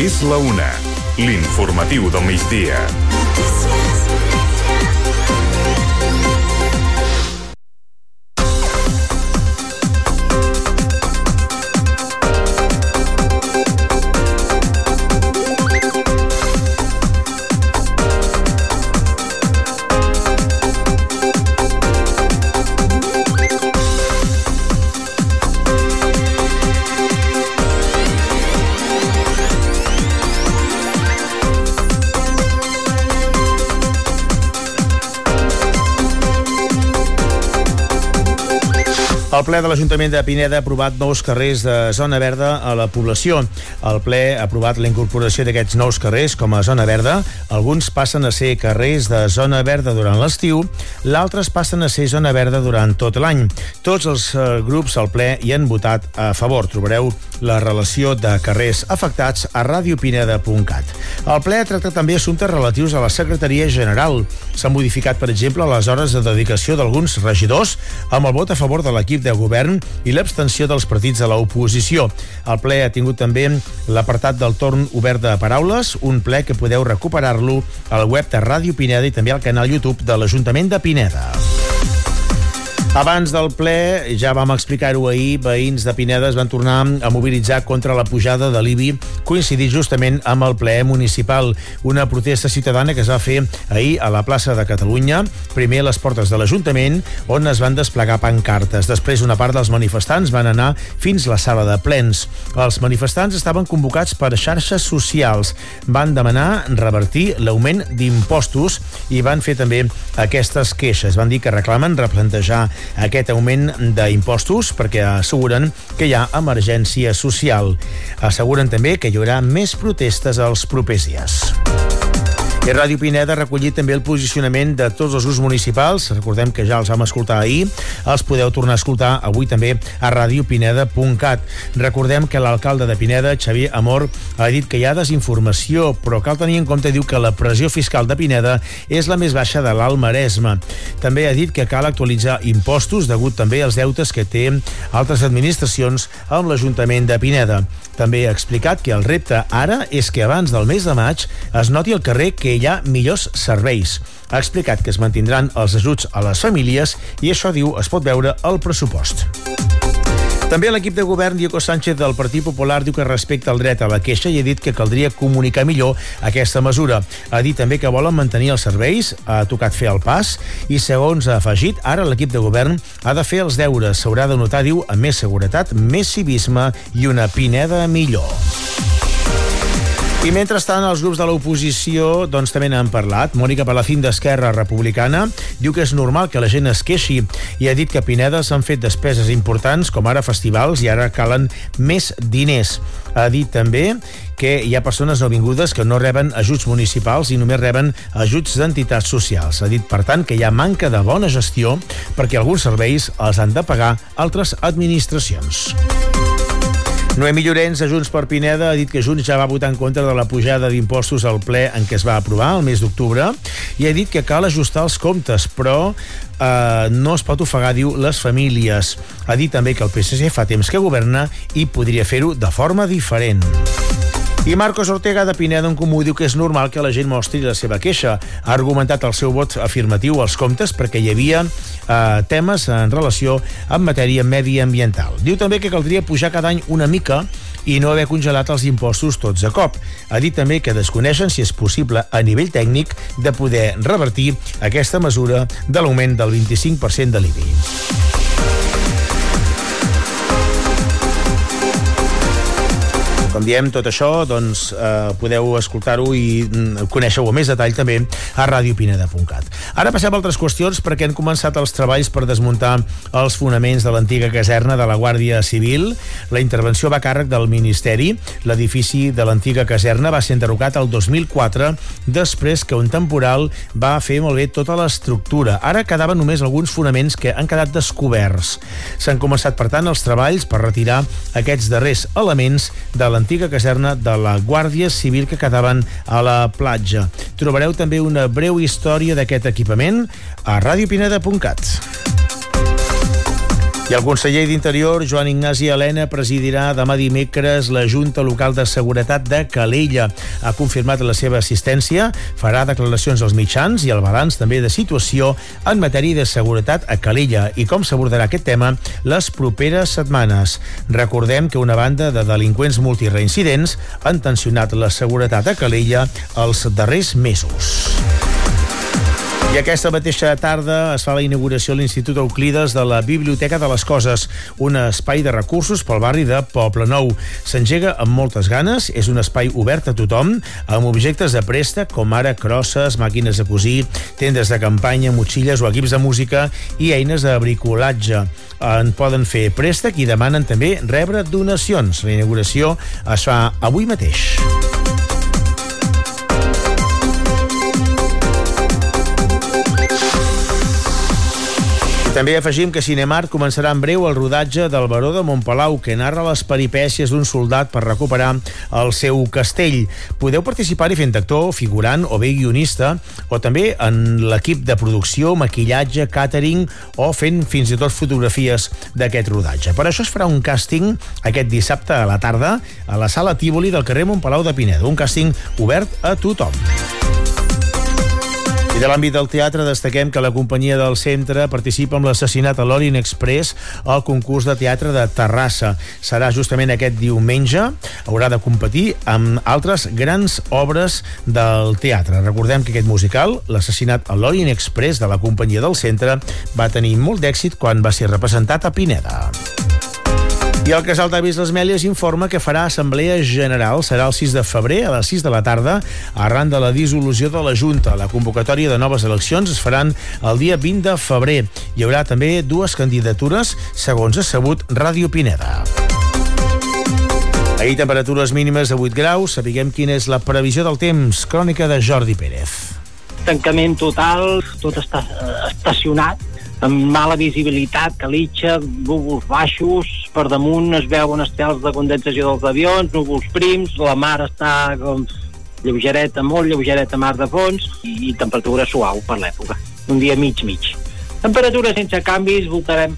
És la una. L'informatiu del migdia. El ple de l'Ajuntament de Pineda ha aprovat nous carrers de zona verda a la població. El ple ha aprovat la incorporació d'aquests nous carrers com a zona verda. Alguns passen a ser carrers de zona verda durant l'estiu, l'altres passen a ser zona verda durant tot l'any. Tots els eh, grups al ple hi han votat a favor. Trobareu la relació de carrers afectats a radiopineda.cat. El ple ha tractat també assumptes relatius a la Secretaria General. S'han modificat, per exemple, les hores de dedicació d'alguns regidors amb el vot a favor de l'equip de govern i l'abstenció dels partits de l'oposició. El ple ha tingut també l'apartat del torn obert de paraules, un ple que podeu recuperar-lo al web de Ràdio Pineda i també al canal YouTube de l'Ajuntament de Pineda. Abans del ple, ja vam explicar-ho ahir, veïns de Pineda es van tornar a mobilitzar contra la pujada de l'IBI, coincidint justament amb el ple municipal. Una protesta ciutadana que es va fer ahir a la plaça de Catalunya, primer a les portes de l'Ajuntament, on es van desplegar pancartes. Després, una part dels manifestants van anar fins la sala de plens. Els manifestants estaven convocats per xarxes socials. Van demanar revertir l'augment d'impostos i van fer també aquestes queixes. Van dir que reclamen replantejar aquest augment d'impostos perquè asseguren que hi ha emergència social. Asseguren també que hi haurà més protestes als propers dies. I Ràdio Pineda ha recollit també el posicionament de tots els grups municipals. Recordem que ja els vam escoltar ahir. Els podeu tornar a escoltar avui també a radiopineda.cat. Recordem que l'alcalde de Pineda, Xavier Amor, ha dit que hi ha desinformació, però cal tenir en compte, diu que la pressió fiscal de Pineda és la més baixa de l'Alt Maresme. També ha dit que cal actualitzar impostos degut també als deutes que té altres administracions amb l'Ajuntament de Pineda. També ha explicat que el repte ara és que abans del mes de maig es noti al carrer que hi ha millors serveis. Ha explicat que es mantindran els ajuts a les famílies i això, diu, es pot veure al pressupost. També l'equip de govern Diego Sánchez del Partit Popular diu que respecta el dret a la queixa i ha dit que caldria comunicar millor aquesta mesura. Ha dit també que volen mantenir els serveis, ha tocat fer el pas i, segons ha afegit, ara l'equip de govern ha de fer els deures. S'haurà de notar, diu, amb més seguretat, més civisme i una pineda millor. I mentrestant, els grups de l'oposició doncs, també n'han parlat. Mònica Palacín d'Esquerra Republicana diu que és normal que la gent es queixi i ha dit que a Pineda s'han fet despeses importants, com ara festivals, i ara calen més diners. Ha dit també que hi ha persones nouvingudes que no reben ajuts municipals i només reben ajuts d'entitats socials. Ha dit, per tant, que hi ha manca de bona gestió perquè alguns serveis els han de pagar altres administracions. Noemi Llorenç, de Junts per Pineda, ha dit que Junts ja va votar en contra de la pujada d'impostos al ple en què es va aprovar el mes d'octubre i ha dit que cal ajustar els comptes, però eh, no es pot ofegar, diu, les famílies. Ha dit també que el PSC fa temps que governa i podria fer-ho de forma diferent. I Marcos Ortega de Pineda en Comú diu que és normal que la gent mostri la seva queixa. Ha argumentat el seu vot afirmatiu als comptes perquè hi havia eh, temes en relació amb matèria mediambiental. Diu també que caldria pujar cada any una mica i no haver congelat els impostos tots a cop. Ha dit també que desconeixen si és possible a nivell tècnic de poder revertir aquesta mesura de l'augment del 25% de l'IBI. Com diem, tot això doncs, eh, podeu escoltar-ho i mm, conèixer-ho a més detall també a radiopineda.cat. Ara passem a altres qüestions perquè han començat els treballs per desmuntar els fonaments de l'antiga caserna de la Guàrdia Civil. La intervenció va a càrrec del Ministeri. L'edifici de l'antiga caserna va ser enderrocat el 2004 després que un temporal va fer molt bé tota l'estructura. Ara quedaven només alguns fonaments que han quedat descoberts. S'han començat, per tant, els treballs per retirar aquests darrers elements de l'antiga l'antiga caserna de la Guàrdia Civil que quedaven a la platja. Trobareu també una breu història d'aquest equipament a radiopineda.cat. I el conseller d'Interior, Joan Ignasi Helena, presidirà demà dimecres la Junta Local de Seguretat de Calella. Ha confirmat la seva assistència, farà declaracions als mitjans i el balanç també de situació en matèria de seguretat a Calella i com s'abordarà aquest tema les properes setmanes. Recordem que una banda de delinqüents multireincidents han tensionat la seguretat a Calella els darrers mesos. I aquesta mateixa tarda es fa la inauguració a l'Institut Euclides de la Biblioteca de les Coses, un espai de recursos pel barri de Poble Nou. S'engega amb moltes ganes, és un espai obert a tothom, amb objectes de préstec com ara crosses, màquines de cosir, tendes de campanya, motxilles o equips de música i eines de bricolatge. En poden fer préstec i demanen també rebre donacions. La inauguració es fa avui mateix. També afegim que Cinemart començarà en breu el rodatge del Baró de Montpalau, que narra les peripècies d'un soldat per recuperar el seu castell. Podeu participar-hi fent actor, figurant o bé guionista, o també en l'equip de producció, maquillatge, catering o fent fins i tot fotografies d'aquest rodatge. Per això es farà un càsting aquest dissabte a la tarda a la sala Tívoli del carrer Montpalau de Pineda, un càsting obert a tothom. De l'àmbit del teatre destaquem que la companyia del centre participa amb l'assassinat a l'Orient Express al concurs de teatre de Terrassa. Serà justament aquest diumenge. Haurà de competir amb altres grans obres del teatre. Recordem que aquest musical, l'assassinat a l'Orient Express de la companyia del centre, va tenir molt d'èxit quan va ser representat a Pineda. I el casal d'avis Les Mèlies informa que farà assemblea general. Serà el 6 de febrer a les 6 de la tarda, arran de la dissolució de la Junta. La convocatòria de noves eleccions es faran el dia 20 de febrer. Hi haurà també dues candidatures, segons ha sabut Ràdio Pineda. Ahir temperatures mínimes de 8 graus. Sapiguem quina és la previsió del temps. Crònica de Jordi Pérez. Tancament total, tot està estacionat amb mala visibilitat, calitxa, núvols baixos, per damunt es veuen estels de condensació dels avions, núvols prims, la mar està com lleugereta, molt lleugereta mar de fons i, i temperatura suau per l'època. Un dia mig-mig. Temperatura sense canvis, voltarem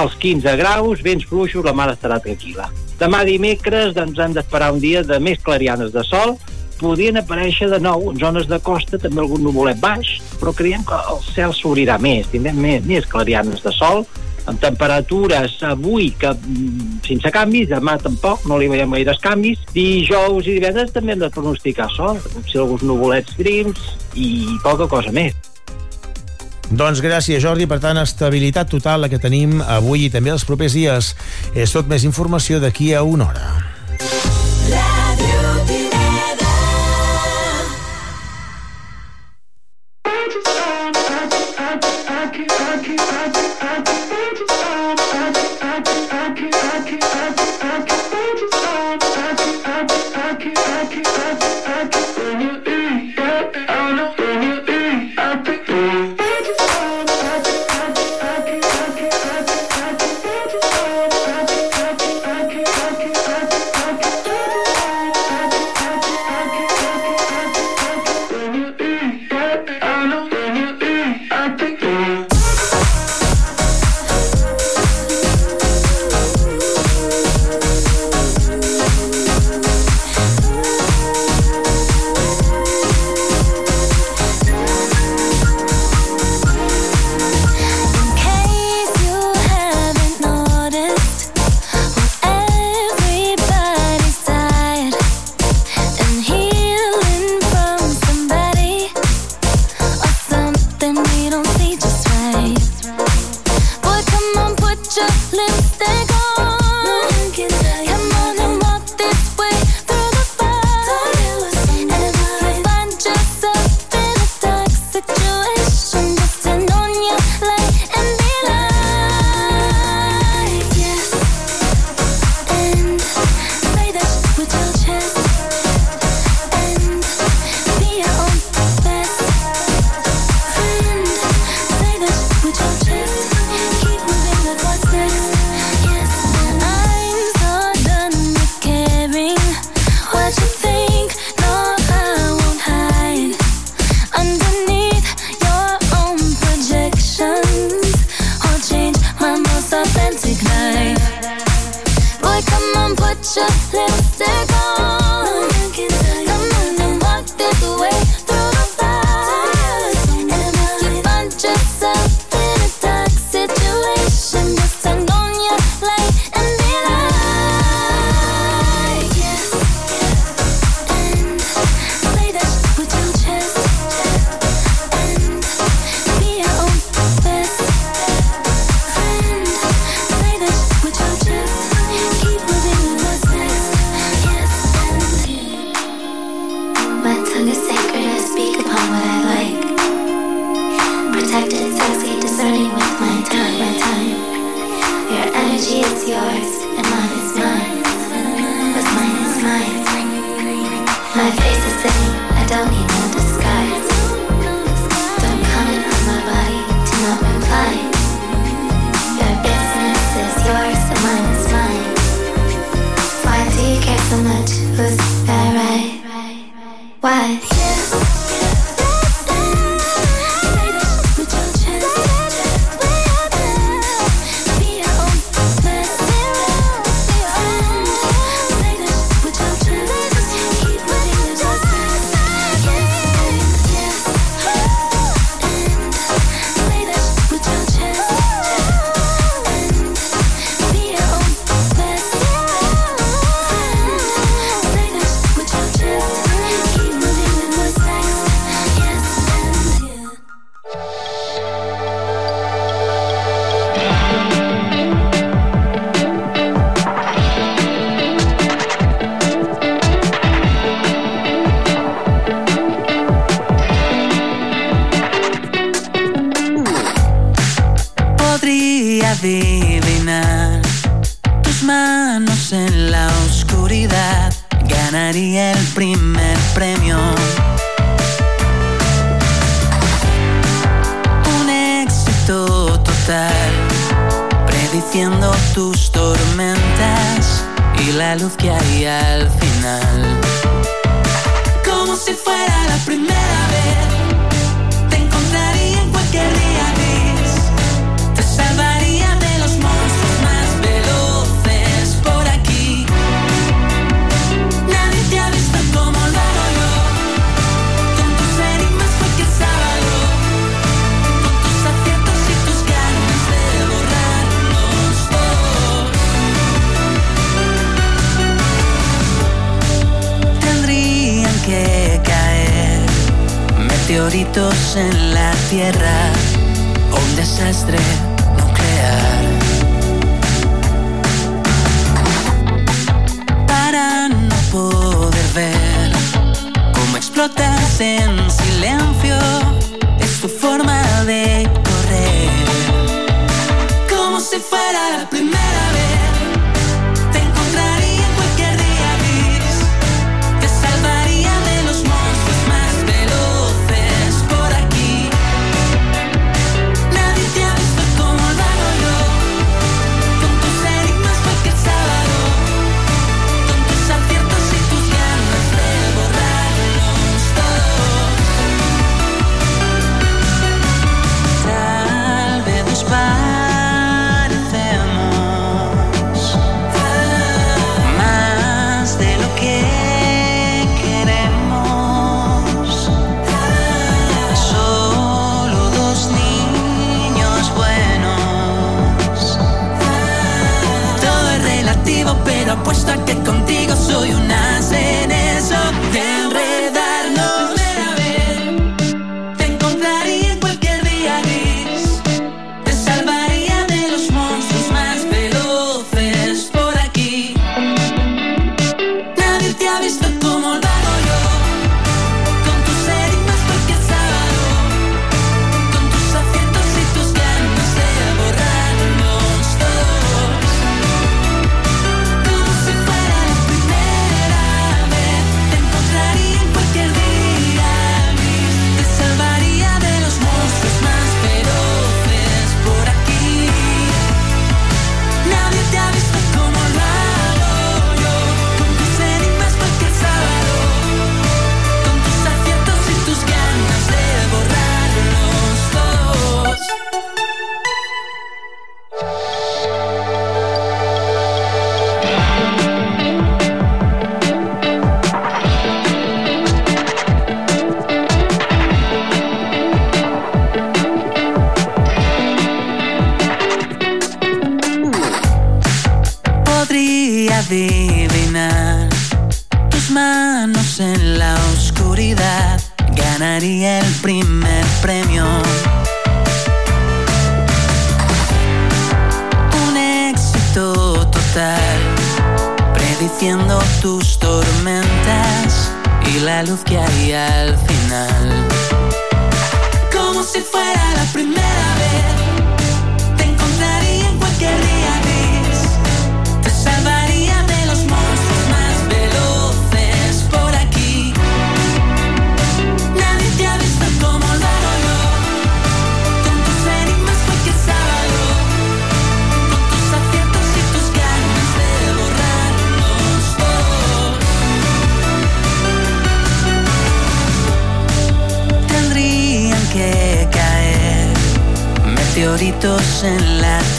als 15 graus, vents fluixos, la mar estarà tranquil·la. Demà dimecres doncs, hem d'esperar un dia de més clarianes de sol, podien aparèixer de nou en zones de costa també algun nuvolet baix, però creiem que el cel s'obrirà més, tindrem més, més clarianes de sol, amb temperatures avui que mm, sense canvis, demà tampoc, no li veiem gaires canvis, dijous i divendres també hem de pronosticar sol, potser alguns nuvolets prims i poca cosa més. Doncs gràcies, Jordi. Per tant, estabilitat total la que tenim avui i també els propers dies. És tot més informació d'aquí a una hora. Why? primer premio. Un éxito total, prediciendo tus tormentas y la luz que hay al final. Como si fuera la primera. en la tierra un desastre nuclear. Para no poder ver cómo explotas en silencio, es tu forma de correr. Como si fuera la primera vez.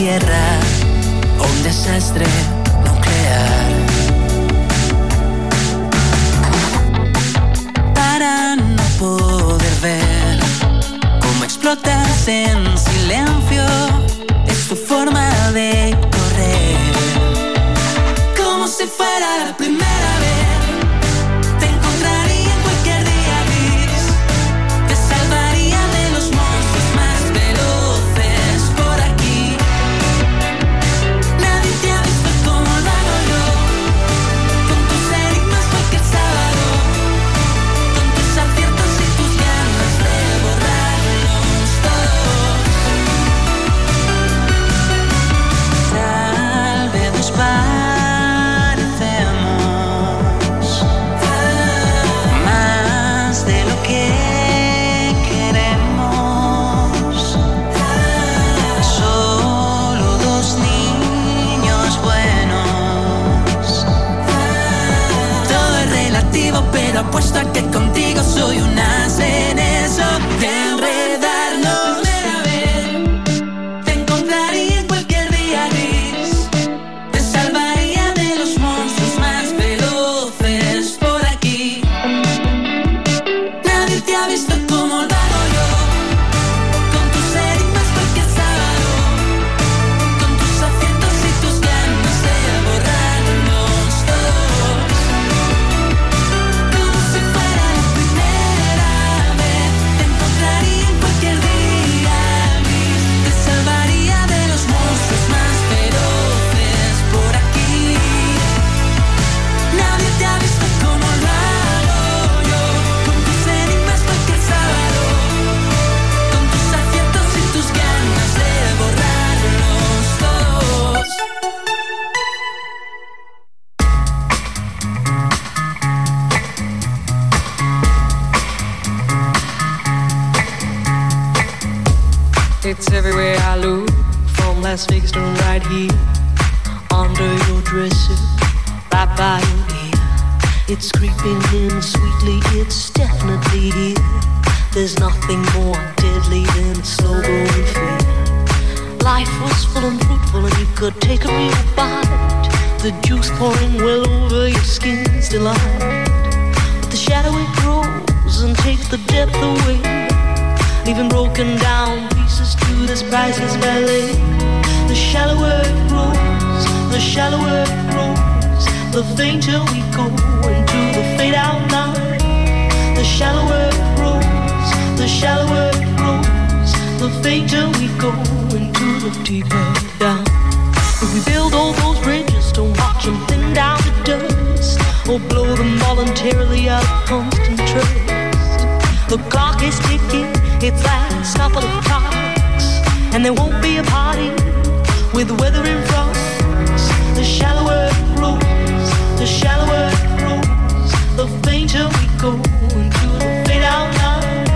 tierra, un desastre. contigo soy una here. Under your dresser, right by your ear. It's creeping in sweetly, it's definitely here. There's nothing more deadly than slow going fear. Life was full and fruitful, and you could take a real bite. The juice pouring well over your skin's delight. But the shadow it grows and takes the depth away, leaving broken down pieces to this priceless ballet. The shallower it grows, the shallower it grows, the fainter we go into the fade out line. The shallower it grows, the shallower it grows, the fainter we go into the deeper down. If we build all those bridges, don't watch them thin down to dust, or blow them voluntarily out of constant trust. The clock is ticking, it's last couple of clocks, and there won't be a party with the weather. The shallower it grows, the shallower it grows, the fainter we go into the fade out line.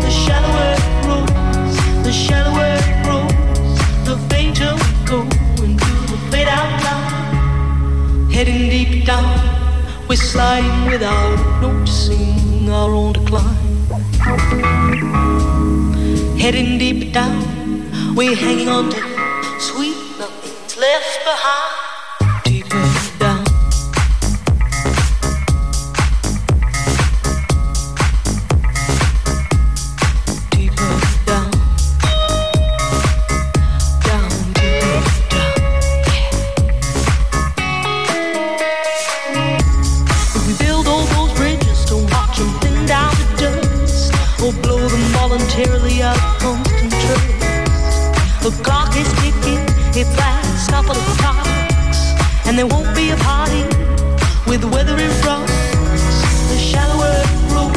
The shallower it grows, the shallower it grows, the fainter we go into the fade out line. Heading deep down, we're sliding without noticing our own decline. Heading deep down, we're hanging on to sweet nothing's left behind. There won't be a party with the shallower it grows,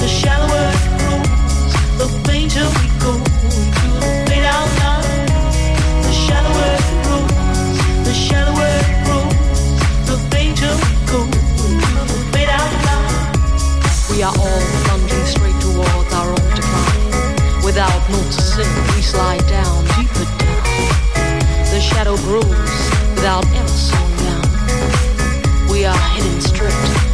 the shallower it grows, the fainter we go into fade out. The shallower it grows, the shallower it grows, the fainter we go into fade out. We are all plunging straight towards our own decline. Without noticing, we slide down, deeper down. The shadow grows without ever slowing down. We are heading straight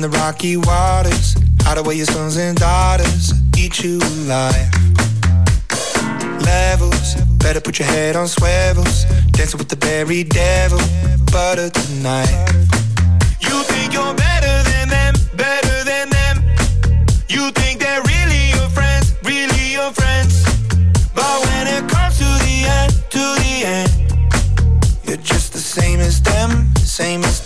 the rocky waters. Hide away your sons and daughters. Eat you alive. Levels, better put your head on swivels. Dancing with the berry devil, butter tonight. You think you're better than them, better than them. You think they're really your friends, really your friends. But when it comes to the end, to the end, you're just the same as them, same as